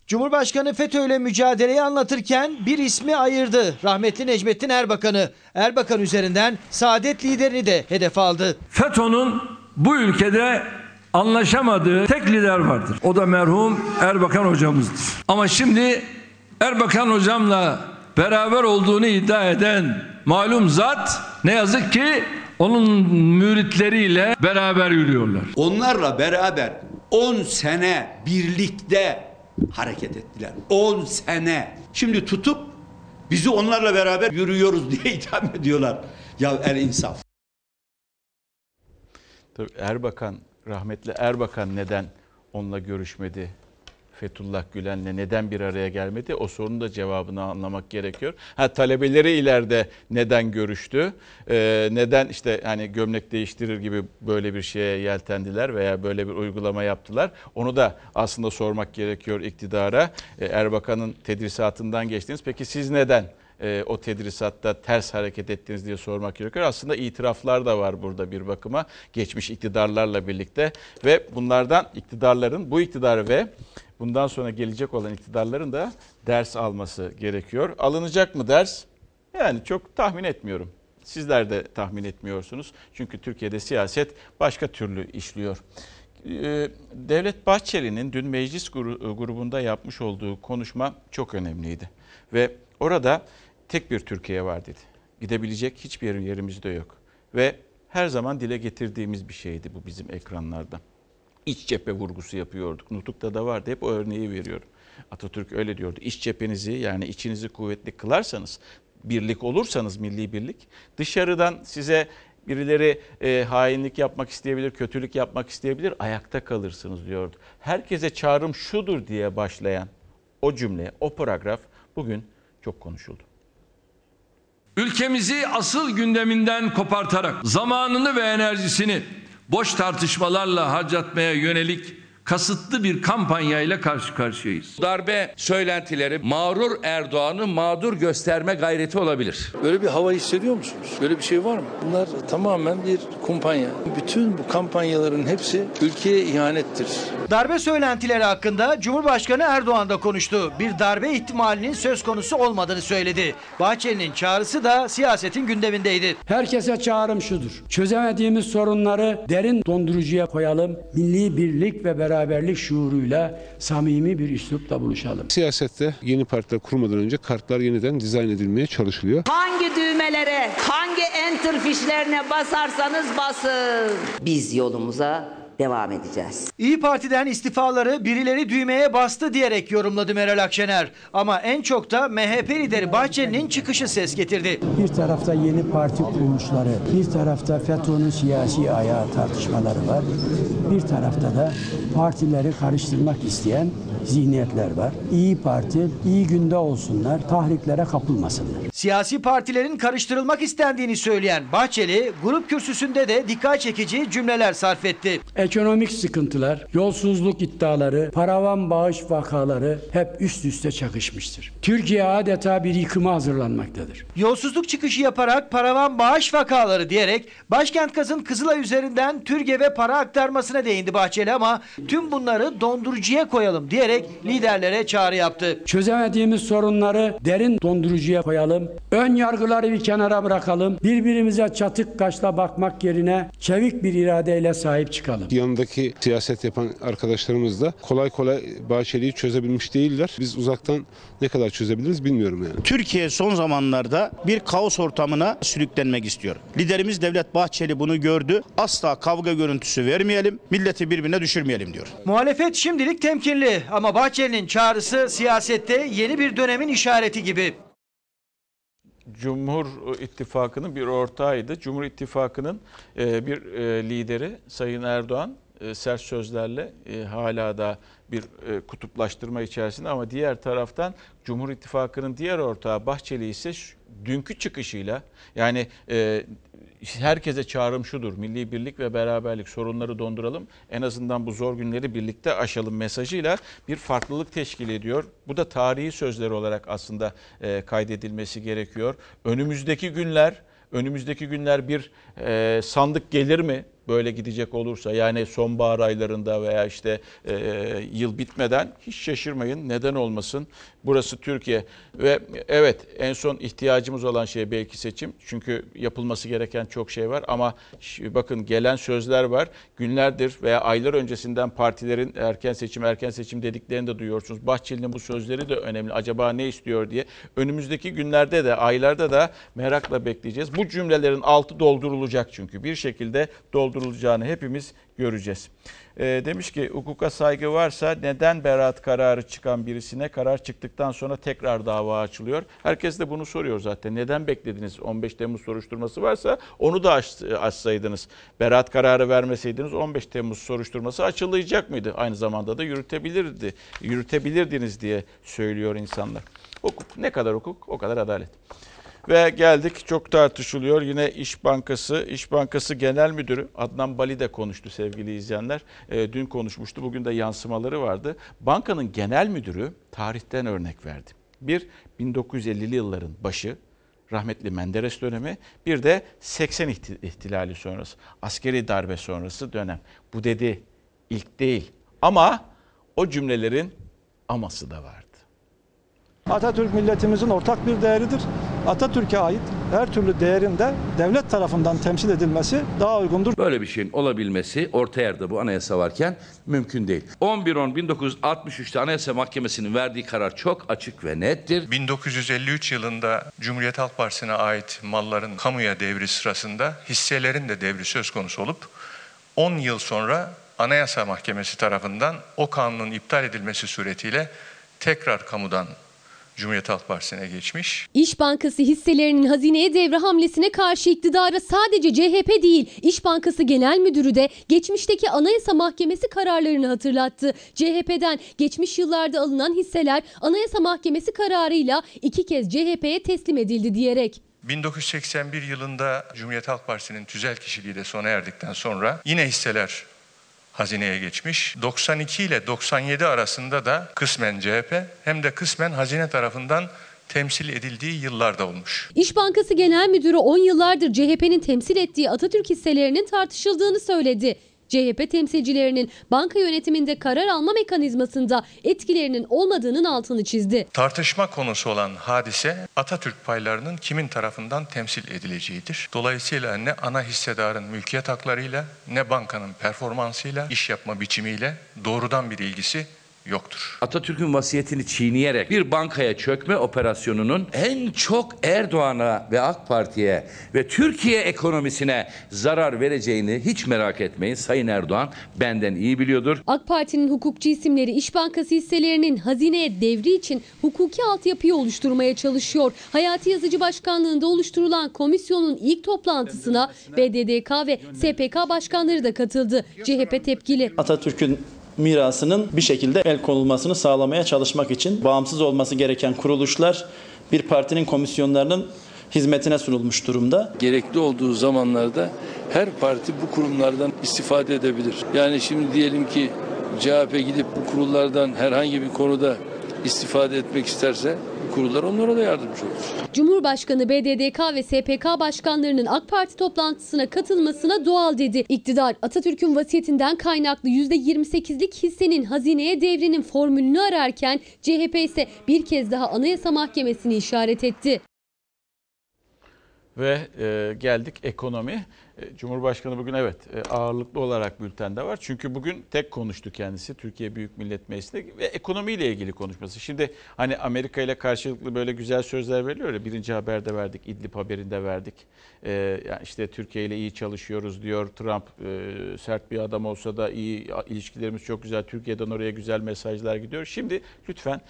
Cumhurbaşkanı FETÖ ile mücadeleyi anlatırken bir ismi ayırdı. Rahmetli Necmettin Erbakan'ı. Erbakan üzerinden Saadet liderini de hedef aldı. FETÖ'nün bu ülkede anlaşamadığı tek lider vardır. O da merhum Erbakan hocamızdır. Ama şimdi Erbakan hocamla beraber olduğunu iddia eden malum zat ne yazık ki onun müritleriyle beraber yürüyorlar. Onlarla beraber 10 sene birlikte hareket ettiler. 10 sene. Şimdi tutup bizi onlarla beraber yürüyoruz diye itham ediyorlar. Ya el insaf. Tabii Erbakan, rahmetli Erbakan neden onunla görüşmedi? Fethullah Gülen'le neden bir araya gelmedi? O sorunun da cevabını anlamak gerekiyor. Ha talebeleri ileride neden görüştü? Ee, neden işte hani gömlek değiştirir gibi böyle bir şeye yeltendiler veya böyle bir uygulama yaptılar? Onu da aslında sormak gerekiyor iktidara. Ee, Erbakan'ın tedrisatından geçtiniz. Peki siz neden e, o tedrisatta ters hareket ettiniz diye sormak gerekiyor. Aslında itiraflar da var burada bir bakıma geçmiş iktidarlarla birlikte ve bunlardan iktidarların bu iktidarı ve bundan sonra gelecek olan iktidarların da ders alması gerekiyor. Alınacak mı ders? Yani çok tahmin etmiyorum. Sizler de tahmin etmiyorsunuz. Çünkü Türkiye'de siyaset başka türlü işliyor. Ee, Devlet Bahçeli'nin dün meclis grubunda yapmış olduğu konuşma çok önemliydi. Ve orada tek bir Türkiye var dedi. Gidebilecek hiçbir yerimiz de yok. Ve her zaman dile getirdiğimiz bir şeydi bu bizim ekranlarda. İç cephe vurgusu yapıyorduk. Nutuk'ta da vardı. Hep o örneği veriyorum. Atatürk öyle diyordu. İç cephenizi yani içinizi kuvvetli kılarsanız, birlik olursanız milli birlik dışarıdan size birileri e, hainlik yapmak isteyebilir, kötülük yapmak isteyebilir, ayakta kalırsınız diyordu. Herkese çağrım şudur diye başlayan o cümle, o paragraf bugün çok konuşuldu. Ülkemizi asıl gündeminden kopartarak zamanını ve enerjisini boş tartışmalarla harcatmaya yönelik kasıtlı bir kampanyayla karşı karşıyayız. Darbe söylentileri mağrur Erdoğan'ı mağdur gösterme gayreti olabilir. Böyle bir hava hissediyor musunuz? Böyle bir şey var mı? Bunlar tamamen bir kumpanya. Bütün bu kampanyaların hepsi ülkeye ihanettir. Darbe söylentileri hakkında Cumhurbaşkanı Erdoğan da konuştu. Bir darbe ihtimalinin söz konusu olmadığını söyledi. Bahçeli'nin çağrısı da siyasetin gündemindeydi. Herkese çağrım şudur. Çözemediğimiz sorunları derin dondurucuya koyalım. Milli birlik ve beraberlik şuuruyla samimi bir üslupla buluşalım. Siyasette yeni partiler kurmadan önce kartlar yeniden dizayn edilmeye çalışılıyor. Hangi düğmelere, hangi enter fişlerine basarsanız basın. Biz yolumuza devam edeceğiz. İyi Parti'den istifaları birileri düğmeye bastı diyerek yorumladı Meral Akşener. Ama en çok da MHP lideri Bahçeli'nin çıkışı ses getirdi. Bir tarafta yeni parti kuruluşları, bir tarafta FETÖ'nün siyasi ayağı tartışmaları var. Bir tarafta da partileri karıştırmak isteyen zihniyetler var. İyi Parti iyi günde olsunlar, tahriklere kapılmasınlar. Siyasi partilerin karıştırılmak istendiğini söyleyen Bahçeli, grup kürsüsünde de dikkat çekici cümleler sarf etti. Ekonomik sıkıntılar, yolsuzluk iddiaları, paravan bağış vakaları hep üst üste çakışmıştır. Türkiye adeta bir yıkıma hazırlanmaktadır. Yolsuzluk çıkışı yaparak paravan bağış vakaları diyerek başkent gazın Kızılay üzerinden Türkiye para aktarmasına değindi Bahçeli ama tüm bunları dondurucuya koyalım diyerek liderlere çağrı yaptı. Çözemediğimiz sorunları derin dondurucuya koyalım. Ön yargıları bir kenara bırakalım. Birbirimize çatık kaşla bakmak yerine çevik bir iradeyle sahip çıkalım. Yanındaki siyaset yapan arkadaşlarımız da kolay kolay Bahçeli'yi çözebilmiş değiller. Biz uzaktan ne kadar çözebiliriz bilmiyorum yani. Türkiye son zamanlarda bir kaos ortamına sürüklenmek istiyor. Liderimiz Devlet Bahçeli bunu gördü. Asla kavga görüntüsü vermeyelim, milleti birbirine düşürmeyelim diyor. Muhalefet şimdilik temkinli ama Bahçeli'nin çağrısı siyasette yeni bir dönemin işareti gibi. Cumhur İttifakı'nın bir ortağıydı. Cumhur İttifakı'nın e, bir e, lideri Sayın Erdoğan e, sert sözlerle hala da bir kutuplaştırma içerisinde ama diğer taraftan Cumhur İttifakı'nın diğer ortağı Bahçeli ise dünkü çıkışıyla yani herkese çağrım şudur. Milli birlik ve beraberlik sorunları donduralım. En azından bu zor günleri birlikte aşalım mesajıyla bir farklılık teşkil ediyor. Bu da tarihi sözler olarak aslında e, kaydedilmesi gerekiyor. Önümüzdeki günler önümüzdeki günler bir e, sandık gelir mi? Böyle gidecek olursa yani sonbahar aylarında veya işte e, yıl bitmeden hiç şaşırmayın neden olmasın. Burası Türkiye ve evet en son ihtiyacımız olan şey belki seçim. Çünkü yapılması gereken çok şey var ama bakın gelen sözler var. Günlerdir veya aylar öncesinden partilerin erken seçim erken seçim dediklerini de duyuyorsunuz. Bahçeli'nin bu sözleri de önemli. Acaba ne istiyor diye. Önümüzdeki günlerde de aylarda da merakla bekleyeceğiz. Bu cümlelerin altı doldurulacak çünkü bir şekilde doldurulacağını hepimiz göreceğiz. E, demiş ki hukuka saygı varsa neden beraat kararı çıkan birisine karar çıktıktan sonra tekrar dava açılıyor? Herkes de bunu soruyor zaten. Neden beklediniz 15 Temmuz soruşturması varsa onu da aç, açsaydınız. Beraat kararı vermeseydiniz 15 Temmuz soruşturması açılacak mıydı? Aynı zamanda da yürütebilirdi. Yürütebilirdiniz diye söylüyor insanlar. Hukuk ne kadar hukuk o kadar adalet. Ve geldik çok tartışılıyor. Yine İş Bankası, İş Bankası Genel Müdürü Adnan Bali de konuştu sevgili izleyenler. E, dün konuşmuştu. Bugün de yansımaları vardı. Bankanın genel müdürü tarihten örnek verdi. Bir 1950'li yılların başı rahmetli Menderes dönemi bir de 80 ihtilali sonrası askeri darbe sonrası dönem. Bu dedi ilk değil ama o cümlelerin aması da vardı. Atatürk milletimizin ortak bir değeridir. Atatürk'e ait her türlü değerin de devlet tarafından temsil edilmesi daha uygundur. Böyle bir şeyin olabilmesi orta yerde bu anayasa varken mümkün değil. 11-10-1963'te Anayasa Mahkemesi'nin verdiği karar çok açık ve nettir. 1953 yılında Cumhuriyet Halk Partisi'ne ait malların kamuya devri sırasında hisselerin de devri söz konusu olup 10 yıl sonra Anayasa Mahkemesi tarafından o kanunun iptal edilmesi suretiyle tekrar kamudan Cumhuriyet Halk Partisi'ne geçmiş. İş Bankası hisselerinin hazineye devre hamlesine karşı iktidara sadece CHP değil, İş Bankası Genel Müdürü de geçmişteki Anayasa Mahkemesi kararlarını hatırlattı. CHP'den geçmiş yıllarda alınan hisseler Anayasa Mahkemesi kararıyla iki kez CHP'ye teslim edildi diyerek. 1981 yılında Cumhuriyet Halk Partisi'nin tüzel kişiliği de sona erdikten sonra yine hisseler hazineye geçmiş. 92 ile 97 arasında da kısmen CHP hem de kısmen hazine tarafından temsil edildiği yıllarda olmuş. İş Bankası Genel Müdürü 10 yıllardır CHP'nin temsil ettiği Atatürk hisselerinin tartışıldığını söyledi. CHP temsilcilerinin banka yönetiminde karar alma mekanizmasında etkilerinin olmadığının altını çizdi. Tartışma konusu olan hadise Atatürk paylarının kimin tarafından temsil edileceğidir. Dolayısıyla ne ana hissedarın mülkiyet haklarıyla ne bankanın performansıyla, iş yapma biçimiyle doğrudan bir ilgisi yoktur. Atatürk'ün vasiyetini çiğneyerek bir bankaya çökme operasyonunun en çok Erdoğan'a ve AK Parti'ye ve Türkiye ekonomisine zarar vereceğini hiç merak etmeyin. Sayın Erdoğan benden iyi biliyordur. AK Parti'nin hukukçu isimleri İş Bankası hisselerinin hazineye devri için hukuki altyapıyı oluşturmaya çalışıyor. Hayati Yazıcı Başkanlığında oluşturulan komisyonun ilk toplantısına BDDK ve SPK başkanları da katıldı. CHP tepkili. Atatürk'ün mirasının bir şekilde el konulmasını sağlamaya çalışmak için bağımsız olması gereken kuruluşlar bir partinin komisyonlarının hizmetine sunulmuş durumda. Gerekli olduğu zamanlarda her parti bu kurumlardan istifade edebilir. Yani şimdi diyelim ki CHP gidip bu kurullardan herhangi bir konuda istifade etmek isterse kurullar onlara da yardımcı olur. Cumhurbaşkanı BDDK ve SPK başkanlarının AK Parti toplantısına katılmasına doğal dedi. İktidar Atatürk'ün vasiyetinden kaynaklı %28'lik hissenin hazineye devrinin formülünü ararken CHP ise bir kez daha Anayasa Mahkemesi'ni işaret etti. Ve e, geldik ekonomi. E, Cumhurbaşkanı bugün evet e, ağırlıklı olarak bültende var. Çünkü bugün tek konuştu kendisi Türkiye Büyük Millet Meclisi'nde ve ekonomiyle ilgili konuşması. Şimdi hani Amerika ile karşılıklı böyle güzel sözler veriliyor ya birinci haberde verdik, İdlib haberinde verdik. E, yani işte Türkiye ile iyi çalışıyoruz diyor. Trump e, sert bir adam olsa da iyi ilişkilerimiz çok güzel. Türkiye'den oraya güzel mesajlar gidiyor. Şimdi lütfen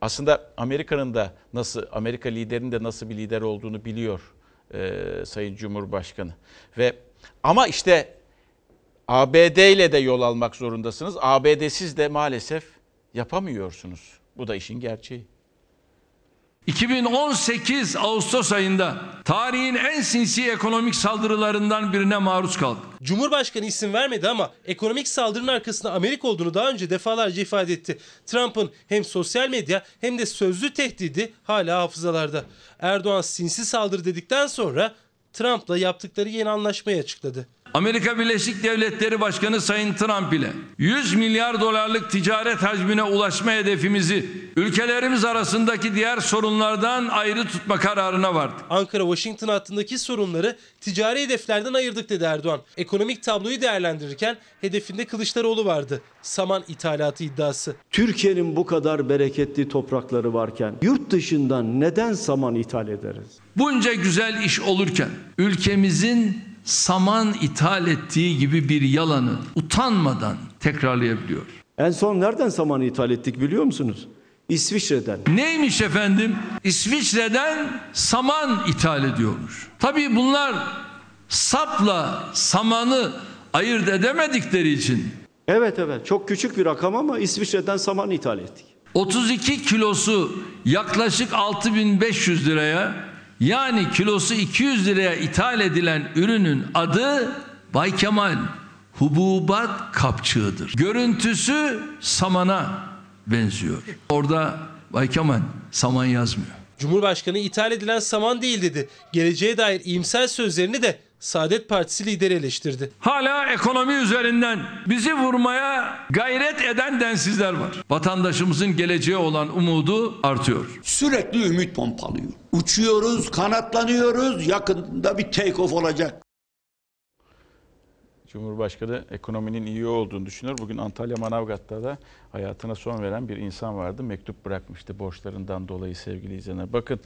aslında Amerika'nın da nasıl Amerika liderinin de nasıl bir lider olduğunu biliyor e, Sayın Cumhurbaşkanı. Ve ama işte ABD ile de yol almak zorundasınız. ABD'siz de maalesef yapamıyorsunuz. Bu da işin gerçeği. 2018 Ağustos ayında tarihin en sinsi ekonomik saldırılarından birine maruz kaldık. Cumhurbaşkanı isim vermedi ama ekonomik saldırının arkasında Amerika olduğunu daha önce defalarca ifade etti. Trump'ın hem sosyal medya hem de sözlü tehdidi hala hafızalarda. Erdoğan sinsi saldırı dedikten sonra Trump'la yaptıkları yeni anlaşmayı açıkladı. Amerika Birleşik Devletleri Başkanı Sayın Trump ile 100 milyar dolarlık ticaret hacmine ulaşma hedefimizi ülkelerimiz arasındaki diğer sorunlardan ayrı tutma kararına vardık. Ankara-Washington hattındaki sorunları ticari hedeflerden ayırdık dedi Erdoğan. Ekonomik tabloyu değerlendirirken hedefinde Kılıçdaroğlu vardı. Saman ithalatı iddiası. Türkiye'nin bu kadar bereketli toprakları varken yurt dışından neden saman ithal ederiz? Bunca güzel iş olurken ülkemizin saman ithal ettiği gibi bir yalanı utanmadan tekrarlayabiliyor. En son nereden saman ithal ettik biliyor musunuz? İsviçre'den. Neymiş efendim? İsviçre'den saman ithal ediyormuş. Tabii bunlar sapla samanı ayırt edemedikleri için Evet evet çok küçük bir rakam ama İsviçre'den saman ithal ettik. 32 kilosu yaklaşık 6500 liraya yani kilosu 200 liraya ithal edilen ürünün adı Bay Kemal hububat kapçığıdır. Görüntüsü samana benziyor. Orada Bay Kemal saman yazmıyor. Cumhurbaşkanı ithal edilen saman değil dedi. Geleceğe dair iyimser sözlerini de Saadet Partisi lideri eleştirdi. Hala ekonomi üzerinden bizi vurmaya gayret eden densizler var. Vatandaşımızın geleceğe olan umudu artıyor. Sürekli ümit pompalıyor. Uçuyoruz, kanatlanıyoruz. Yakında bir take off olacak. Cumhurbaşkanı ekonominin iyi olduğunu düşünüyor. Bugün Antalya Manavgat'ta da hayatına son veren bir insan vardı. Mektup bırakmıştı borçlarından dolayı sevgili izleyenler. Bakın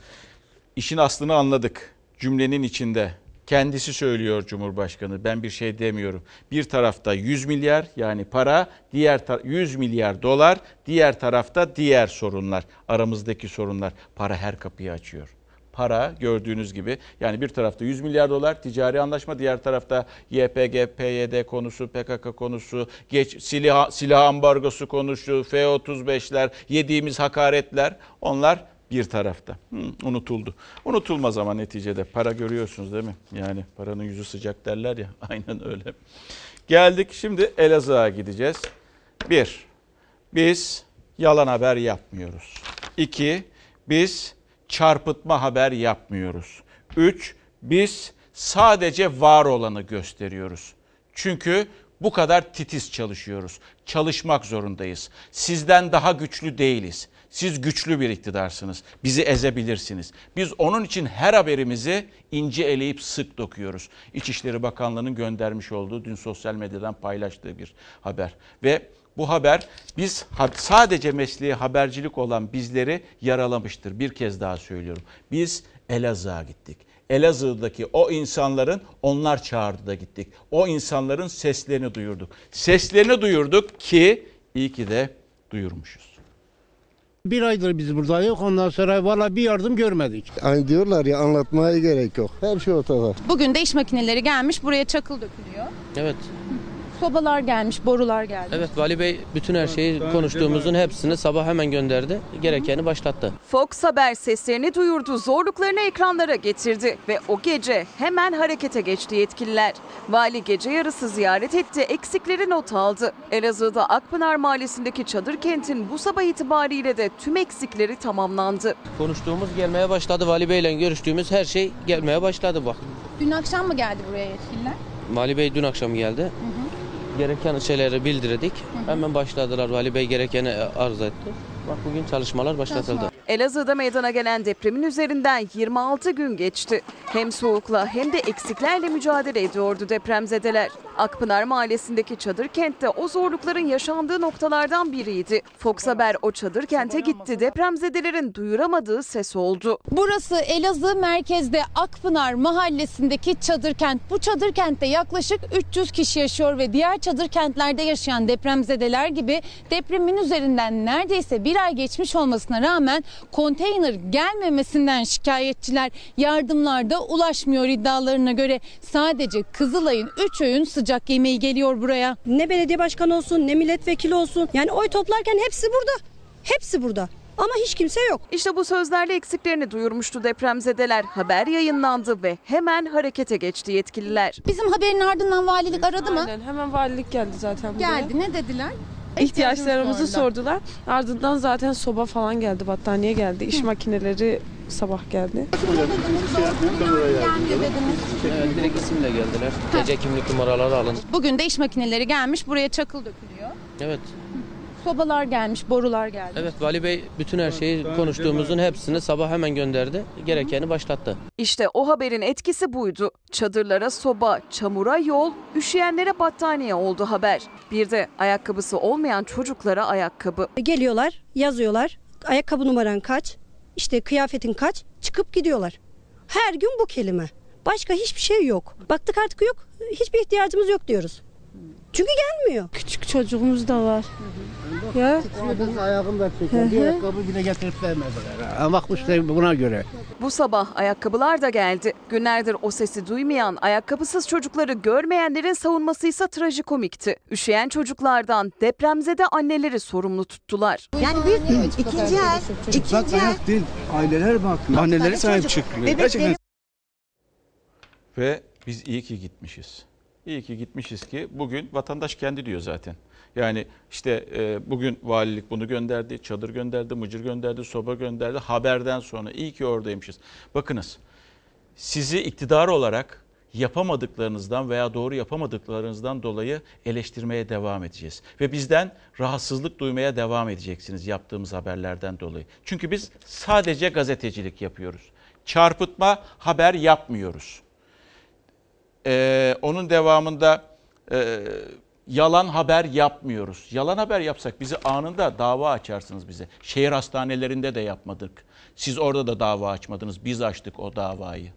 işin aslını anladık. Cümlenin içinde Kendisi söylüyor Cumhurbaşkanı. Ben bir şey demiyorum. Bir tarafta 100 milyar yani para, diğer 100 milyar dolar, diğer tarafta diğer sorunlar, aramızdaki sorunlar. Para her kapıyı açıyor para gördüğünüz gibi yani bir tarafta 100 milyar dolar ticari anlaşma diğer tarafta YPG, PYD konusu, PKK konusu, geç, silah, silah ambargosu konusu, F-35'ler, yediğimiz hakaretler onlar bir tarafta. Hı, unutuldu. Unutulmaz ama neticede para görüyorsunuz değil mi? Yani paranın yüzü sıcak derler ya aynen öyle. Geldik şimdi Elazığ'a gideceğiz. Bir, biz yalan haber yapmıyoruz. İki, biz çarpıtma haber yapmıyoruz. 3. Biz sadece var olanı gösteriyoruz. Çünkü bu kadar titiz çalışıyoruz. Çalışmak zorundayız. Sizden daha güçlü değiliz. Siz güçlü bir iktidarsınız. Bizi ezebilirsiniz. Biz onun için her haberimizi ince eleyip sık dokuyoruz. İçişleri Bakanlığı'nın göndermiş olduğu dün sosyal medyadan paylaştığı bir haber. Ve bu haber biz sadece mesleği habercilik olan bizleri yaralamıştır. Bir kez daha söylüyorum. Biz Elazığ'a gittik. Elazığ'daki o insanların onlar çağırdı da gittik. O insanların seslerini duyurduk. Seslerini duyurduk ki iyi ki de duyurmuşuz. Bir aydır biz buradayız. Ondan sonra valla bir yardım görmedik. Hani diyorlar ya anlatmaya gerek yok. Her şey ortada. Bugün de iş makineleri gelmiş buraya çakıl dökülüyor. Evet. Sobalar gelmiş, borular geldi. Evet Vali Bey bütün her şeyi konuştuğumuzun hepsini sabah hemen gönderdi. Gerekeni başlattı. Fox Haber seslerini duyurdu, zorluklarını ekranlara getirdi ve o gece hemen harekete geçti yetkililer. Vali gece yarısı ziyaret etti, eksikleri not aldı. Elazığ'da Akpınar Mahallesi'ndeki çadır kentin bu sabah itibariyle de tüm eksikleri tamamlandı. Konuştuğumuz gelmeye başladı. Vali Bey ile görüştüğümüz her şey gelmeye başladı bak. Dün akşam mı geldi buraya yetkililer? Vali Bey dün akşam geldi. Hı hı. Gereken şeyleri bildirdik. Hemen başladılar. Vali Bey gerekeni arz etti. Bak bugün çalışmalar başlatıldı. Elazığ'da meydana gelen depremin üzerinden 26 gün geçti. Hem soğukla hem de eksiklerle mücadele ediyordu depremzedeler. Akpınar Mahallesi'ndeki çadır kentte o zorlukların yaşandığı noktalardan biriydi. Fox Haber o çadır kente gitti. Depremzedelerin duyuramadığı ses oldu. Burası Elazığ merkezde Akpınar Mahallesi'ndeki çadır kent. Bu çadır kentte yaklaşık 300 kişi yaşıyor ve diğer çadır kentlerde yaşayan depremzedeler gibi depremin üzerinden neredeyse bir ay geçmiş olmasına rağmen konteyner gelmemesinden şikayetçiler yardımlarda ulaşmıyor iddialarına göre sadece Kızılay'ın 3 öğün sıcak yemeği geliyor buraya. Ne belediye başkanı olsun ne milletvekili olsun yani oy toplarken hepsi burada. Hepsi burada. Ama hiç kimse yok. İşte bu sözlerle eksiklerini duyurmuştu depremzedeler. Haber yayınlandı ve hemen harekete geçti yetkililer. Bizim haberin ardından valilik aradı mı? Aynen hemen valilik geldi zaten buraya. Geldi ne dediler? İhtiyaçlarımızı sordular. Ardından zaten soba falan geldi, battaniye geldi, iş makineleri sabah geldi. Evet, direkt isimle geldiler. Gece kimlik numaraları alın. Bugün de iş makineleri gelmiş buraya çakıl dökülüyor. Evet. Sobalar gelmiş, borular geldi. Evet Vali Bey bütün her şeyi konuştuğumuzun hepsini sabah hemen gönderdi. Gerekeni başlattı. İşte o haberin etkisi buydu. Çadırlara soba, çamura yol, üşüyenlere battaniye oldu haber. Bir de ayakkabısı olmayan çocuklara ayakkabı. Geliyorlar, yazıyorlar. Ayakkabı numaran kaç? İşte kıyafetin kaç? Çıkıp gidiyorlar. Her gün bu kelime. Başka hiçbir şey yok. Baktık artık yok. Hiçbir ihtiyacımız yok diyoruz. Çünkü gelmiyor. Küçük çocuğumuz da var. Ya. Benim ayağım da çeker. Bir ayakkabı bile getirip vermediler. Bakmışlar buna göre. Bu sabah ayakkabılar da geldi. Günlerdir o sesi duymayan, ayakkabısız çocukları görmeyenlerin savunması ise trajikomikti. Üşüyen çocuklardan depremzede anneleri sorumlu tuttular. Yani bir ikinci el, ikinci el. değil. Aileler bakıyor. Anneleri sahip çıkıyor. Gerçekten. Ve biz iyi ki gitmişiz. İyi ki gitmişiz ki bugün vatandaş kendi diyor zaten. Yani işte e, bugün valilik bunu gönderdi, çadır gönderdi, mıcır gönderdi, soba gönderdi. Haberden sonra iyi ki oradaymışız. Bakınız sizi iktidar olarak yapamadıklarınızdan veya doğru yapamadıklarınızdan dolayı eleştirmeye devam edeceğiz. Ve bizden rahatsızlık duymaya devam edeceksiniz yaptığımız haberlerden dolayı. Çünkü biz sadece gazetecilik yapıyoruz. Çarpıtma haber yapmıyoruz. Ee, onun devamında e, yalan haber yapmıyoruz. Yalan haber yapsak bizi anında dava açarsınız bize. Şehir hastanelerinde de yapmadık. Siz orada da dava açmadınız. Biz açtık o davayı.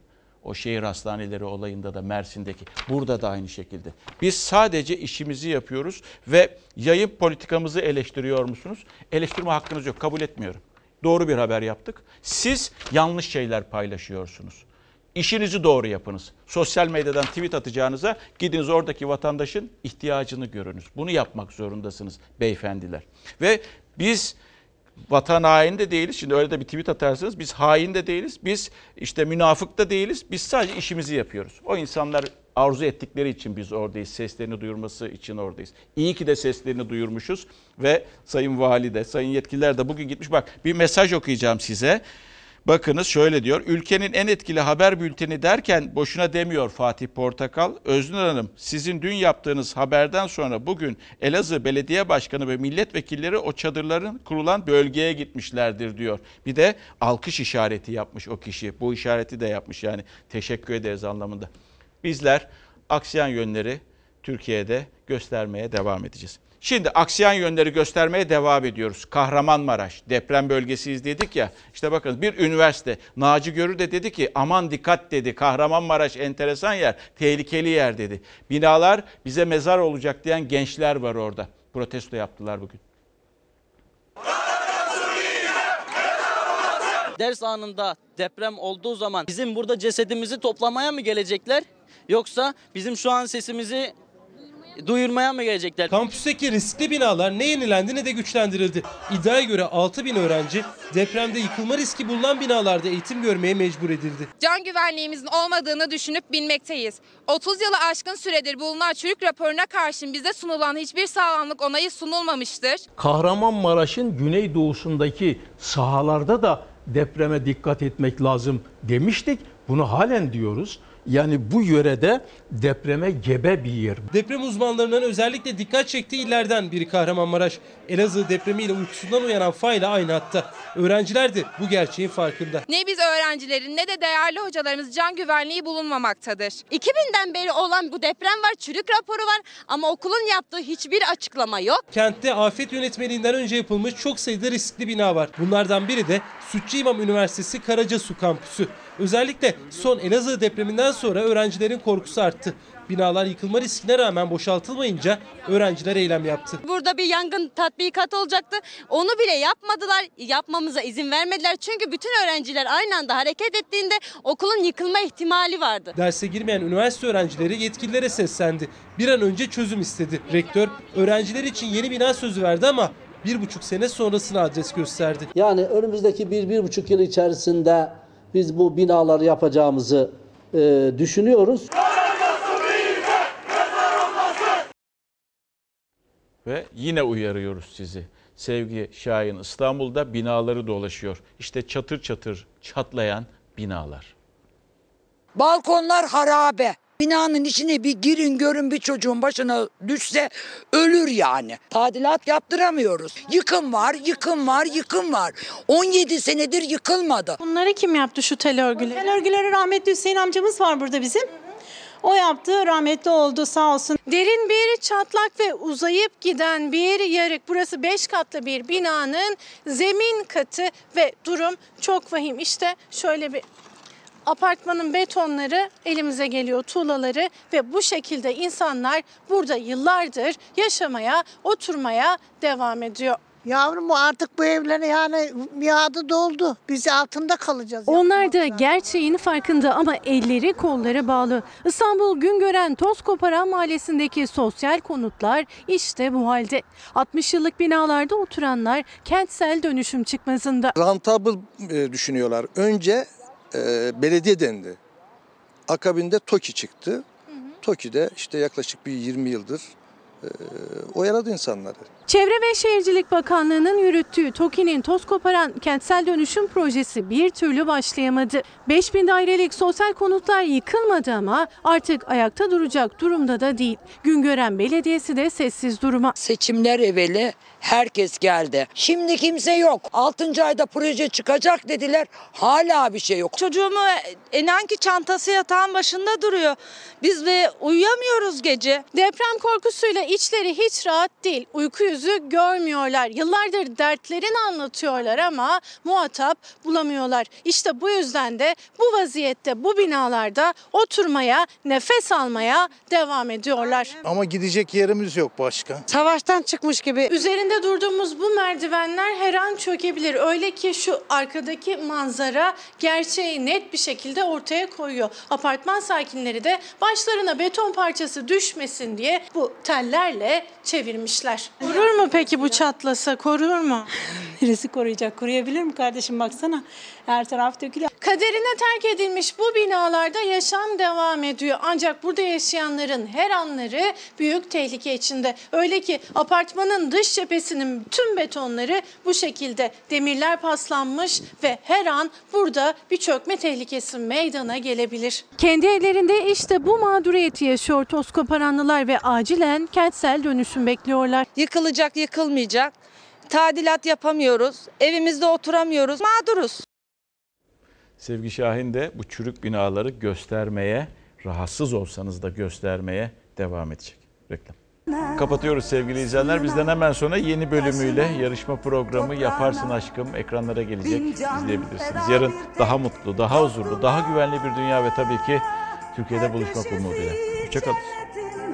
O şehir hastaneleri olayında da Mersin'deki burada da aynı şekilde. Biz sadece işimizi yapıyoruz ve yayın politikamızı eleştiriyor musunuz? Eleştirme hakkınız yok. Kabul etmiyorum. Doğru bir haber yaptık. Siz yanlış şeyler paylaşıyorsunuz. İşinizi doğru yapınız. Sosyal medyadan tweet atacağınıza gidiniz oradaki vatandaşın ihtiyacını görünüz. Bunu yapmak zorundasınız beyefendiler. Ve biz vatan haini de değiliz. Şimdi öyle de bir tweet atarsınız. Biz hain de değiliz. Biz işte münafık da değiliz. Biz sadece işimizi yapıyoruz. O insanlar arzu ettikleri için biz oradayız. Seslerini duyurması için oradayız. İyi ki de seslerini duyurmuşuz ve Sayın Valide, Sayın yetkililer de bugün gitmiş. Bak bir mesaj okuyacağım size. Bakınız şöyle diyor. Ülkenin en etkili haber bülteni derken boşuna demiyor Fatih Portakal. Öznur Hanım sizin dün yaptığınız haberden sonra bugün Elazığ Belediye Başkanı ve milletvekilleri o çadırların kurulan bölgeye gitmişlerdir diyor. Bir de alkış işareti yapmış o kişi. Bu işareti de yapmış yani teşekkür ederiz anlamında. Bizler aksiyen yönleri Türkiye'de göstermeye devam edeceğiz. Şimdi aksiyen yönleri göstermeye devam ediyoruz. Kahramanmaraş deprem bölgesiyiz dedik ya. İşte bakın bir üniversite Naci Görür de dedi ki aman dikkat dedi. Kahramanmaraş enteresan yer, tehlikeli yer dedi. Binalar bize mezar olacak diyen gençler var orada. Protesto yaptılar bugün. Ders anında deprem olduğu zaman bizim burada cesedimizi toplamaya mı gelecekler? Yoksa bizim şu an sesimizi duyurmaya mı gelecekler? Kampüsteki riskli binalar ne yenilendi ne de güçlendirildi. İddiaya göre 6 bin öğrenci depremde yıkılma riski bulunan binalarda eğitim görmeye mecbur edildi. Can güvenliğimizin olmadığını düşünüp bilmekteyiz. 30 yılı aşkın süredir bulunan çürük raporuna karşın bize sunulan hiçbir sağlamlık onayı sunulmamıştır. Kahramanmaraş'ın güneydoğusundaki sahalarda da depreme dikkat etmek lazım demiştik. Bunu halen diyoruz. Yani bu yörede depreme gebe bir yer. Deprem uzmanlarının özellikle dikkat çektiği illerden biri Kahramanmaraş. Elazığ depremiyle uykusundan uyanan Fayla aynı hatta. Öğrenciler de bu gerçeğin farkında. Ne biz öğrencilerin ne de değerli hocalarımız can güvenliği bulunmamaktadır. 2000'den beri olan bu deprem var, çürük raporu var ama okulun yaptığı hiçbir açıklama yok. Kentte afet yönetmeliğinden önce yapılmış çok sayıda riskli bina var. Bunlardan biri de Sütçü İmam Üniversitesi Karacasu kampüsü. Özellikle son Elazığ depreminden sonra öğrencilerin korkusu arttı. Binalar yıkılma riskine rağmen boşaltılmayınca öğrenciler eylem yaptı. Burada bir yangın tatbikatı olacaktı. Onu bile yapmadılar. Yapmamıza izin vermediler. Çünkü bütün öğrenciler aynı anda hareket ettiğinde okulun yıkılma ihtimali vardı. Derse girmeyen üniversite öğrencileri yetkililere seslendi. Bir an önce çözüm istedi. Rektör öğrenciler için yeni bina sözü verdi ama bir buçuk sene sonrasını adres gösterdi. Yani önümüzdeki bir, bir buçuk yıl içerisinde biz bu binaları yapacağımızı e, düşünüyoruz. Ve yine uyarıyoruz sizi. Sevgi Şahin İstanbul'da binaları dolaşıyor. İşte çatır çatır çatlayan binalar. Balkonlar harabe. Binanın içine bir girin görün bir çocuğun başına düşse ölür yani. Tadilat yaptıramıyoruz. Yıkım var, yıkım var, yıkım var. 17 senedir yıkılmadı. Bunları kim yaptı şu tel örgüleri? Tel örgüleri rahmetli Hüseyin amcamız var burada bizim. O yaptı rahmetli oldu sağ olsun. Derin bir çatlak ve uzayıp giden bir yarık. Burası 5 katlı bir binanın zemin katı ve durum çok vahim. İşte şöyle bir apartmanın betonları elimize geliyor tuğlaları ve bu şekilde insanlar burada yıllardır yaşamaya, oturmaya devam ediyor. Yavrum bu artık bu evlere yani miadı doldu. Biz altında kalacağız. Onlar da gerçeğin farkında ama elleri kolları bağlı. İstanbul Güngören Tozkoparan Mahallesi'ndeki sosyal konutlar işte bu halde. 60 yıllık binalarda oturanlar kentsel dönüşüm çıkmazında. Rentable e, düşünüyorlar. Önce e, belediye dendi. Akabinde TOKİ çıktı. TOKİ'de işte yaklaşık bir 20 yıldır e, oyaladı insanları. Çevre ve Şehircilik Bakanlığı'nın yürüttüğü TOKİ'nin toz koparan kentsel dönüşüm projesi bir türlü başlayamadı. 5000 dairelik sosyal konutlar yıkılmadı ama artık ayakta duracak durumda da değil. Güngören Belediyesi de sessiz duruma. Seçimler evveli Herkes geldi. Şimdi kimse yok. 6. ayda proje çıkacak dediler. Hala bir şey yok. Çocuğumu inan ki çantası yatağın başında duruyor. Biz de uyuyamıyoruz gece. Deprem korkusuyla içleri hiç rahat değil. Uyku yüzü görmüyorlar. Yıllardır dertlerini anlatıyorlar ama muhatap bulamıyorlar. İşte bu yüzden de bu vaziyette bu binalarda oturmaya, nefes almaya devam ediyorlar. Ama gidecek yerimiz yok başka. Savaştan çıkmış gibi. Üzerinde durduğumuz bu merdivenler her an çökebilir. Öyle ki şu arkadaki manzara gerçeği net bir şekilde ortaya koyuyor. Apartman sakinleri de başlarına beton parçası düşmesin diye bu tellerle çevirmişler. Korur mu peki bu çatlasa? Korur mu? Neresi koruyacak? Koruyabilir mi kardeşim baksana. Her taraf dökülüyor. Kaderine terk edilmiş bu binalarda yaşam devam ediyor. Ancak burada yaşayanların her anları büyük tehlike içinde. Öyle ki apartmanın dış cephesinin tüm betonları bu şekilde demirler paslanmış ve her an burada bir çökme tehlikesi meydana gelebilir. Kendi ellerinde işte bu mağduriyeti yaşıyor toz koparanlılar ve acilen kentsel dönüşüm bekliyorlar. Yıkılacak, yıkılmayacak. Tadilat yapamıyoruz. Evimizde oturamıyoruz. Mağduruz. Sevgi Şahin de bu çürük binaları göstermeye, rahatsız olsanız da göstermeye devam edecek. Reklam. Kapatıyoruz sevgili izleyenler. Bizden hemen sonra yeni bölümüyle yarışma programı Yaparsın Aşkım ekranlara gelecek. izleyebilirsiniz. Yarın daha mutlu, daha huzurlu, daha güvenli bir dünya ve tabii ki Türkiye'de buluşmak umuduyla. Hoşçakalın.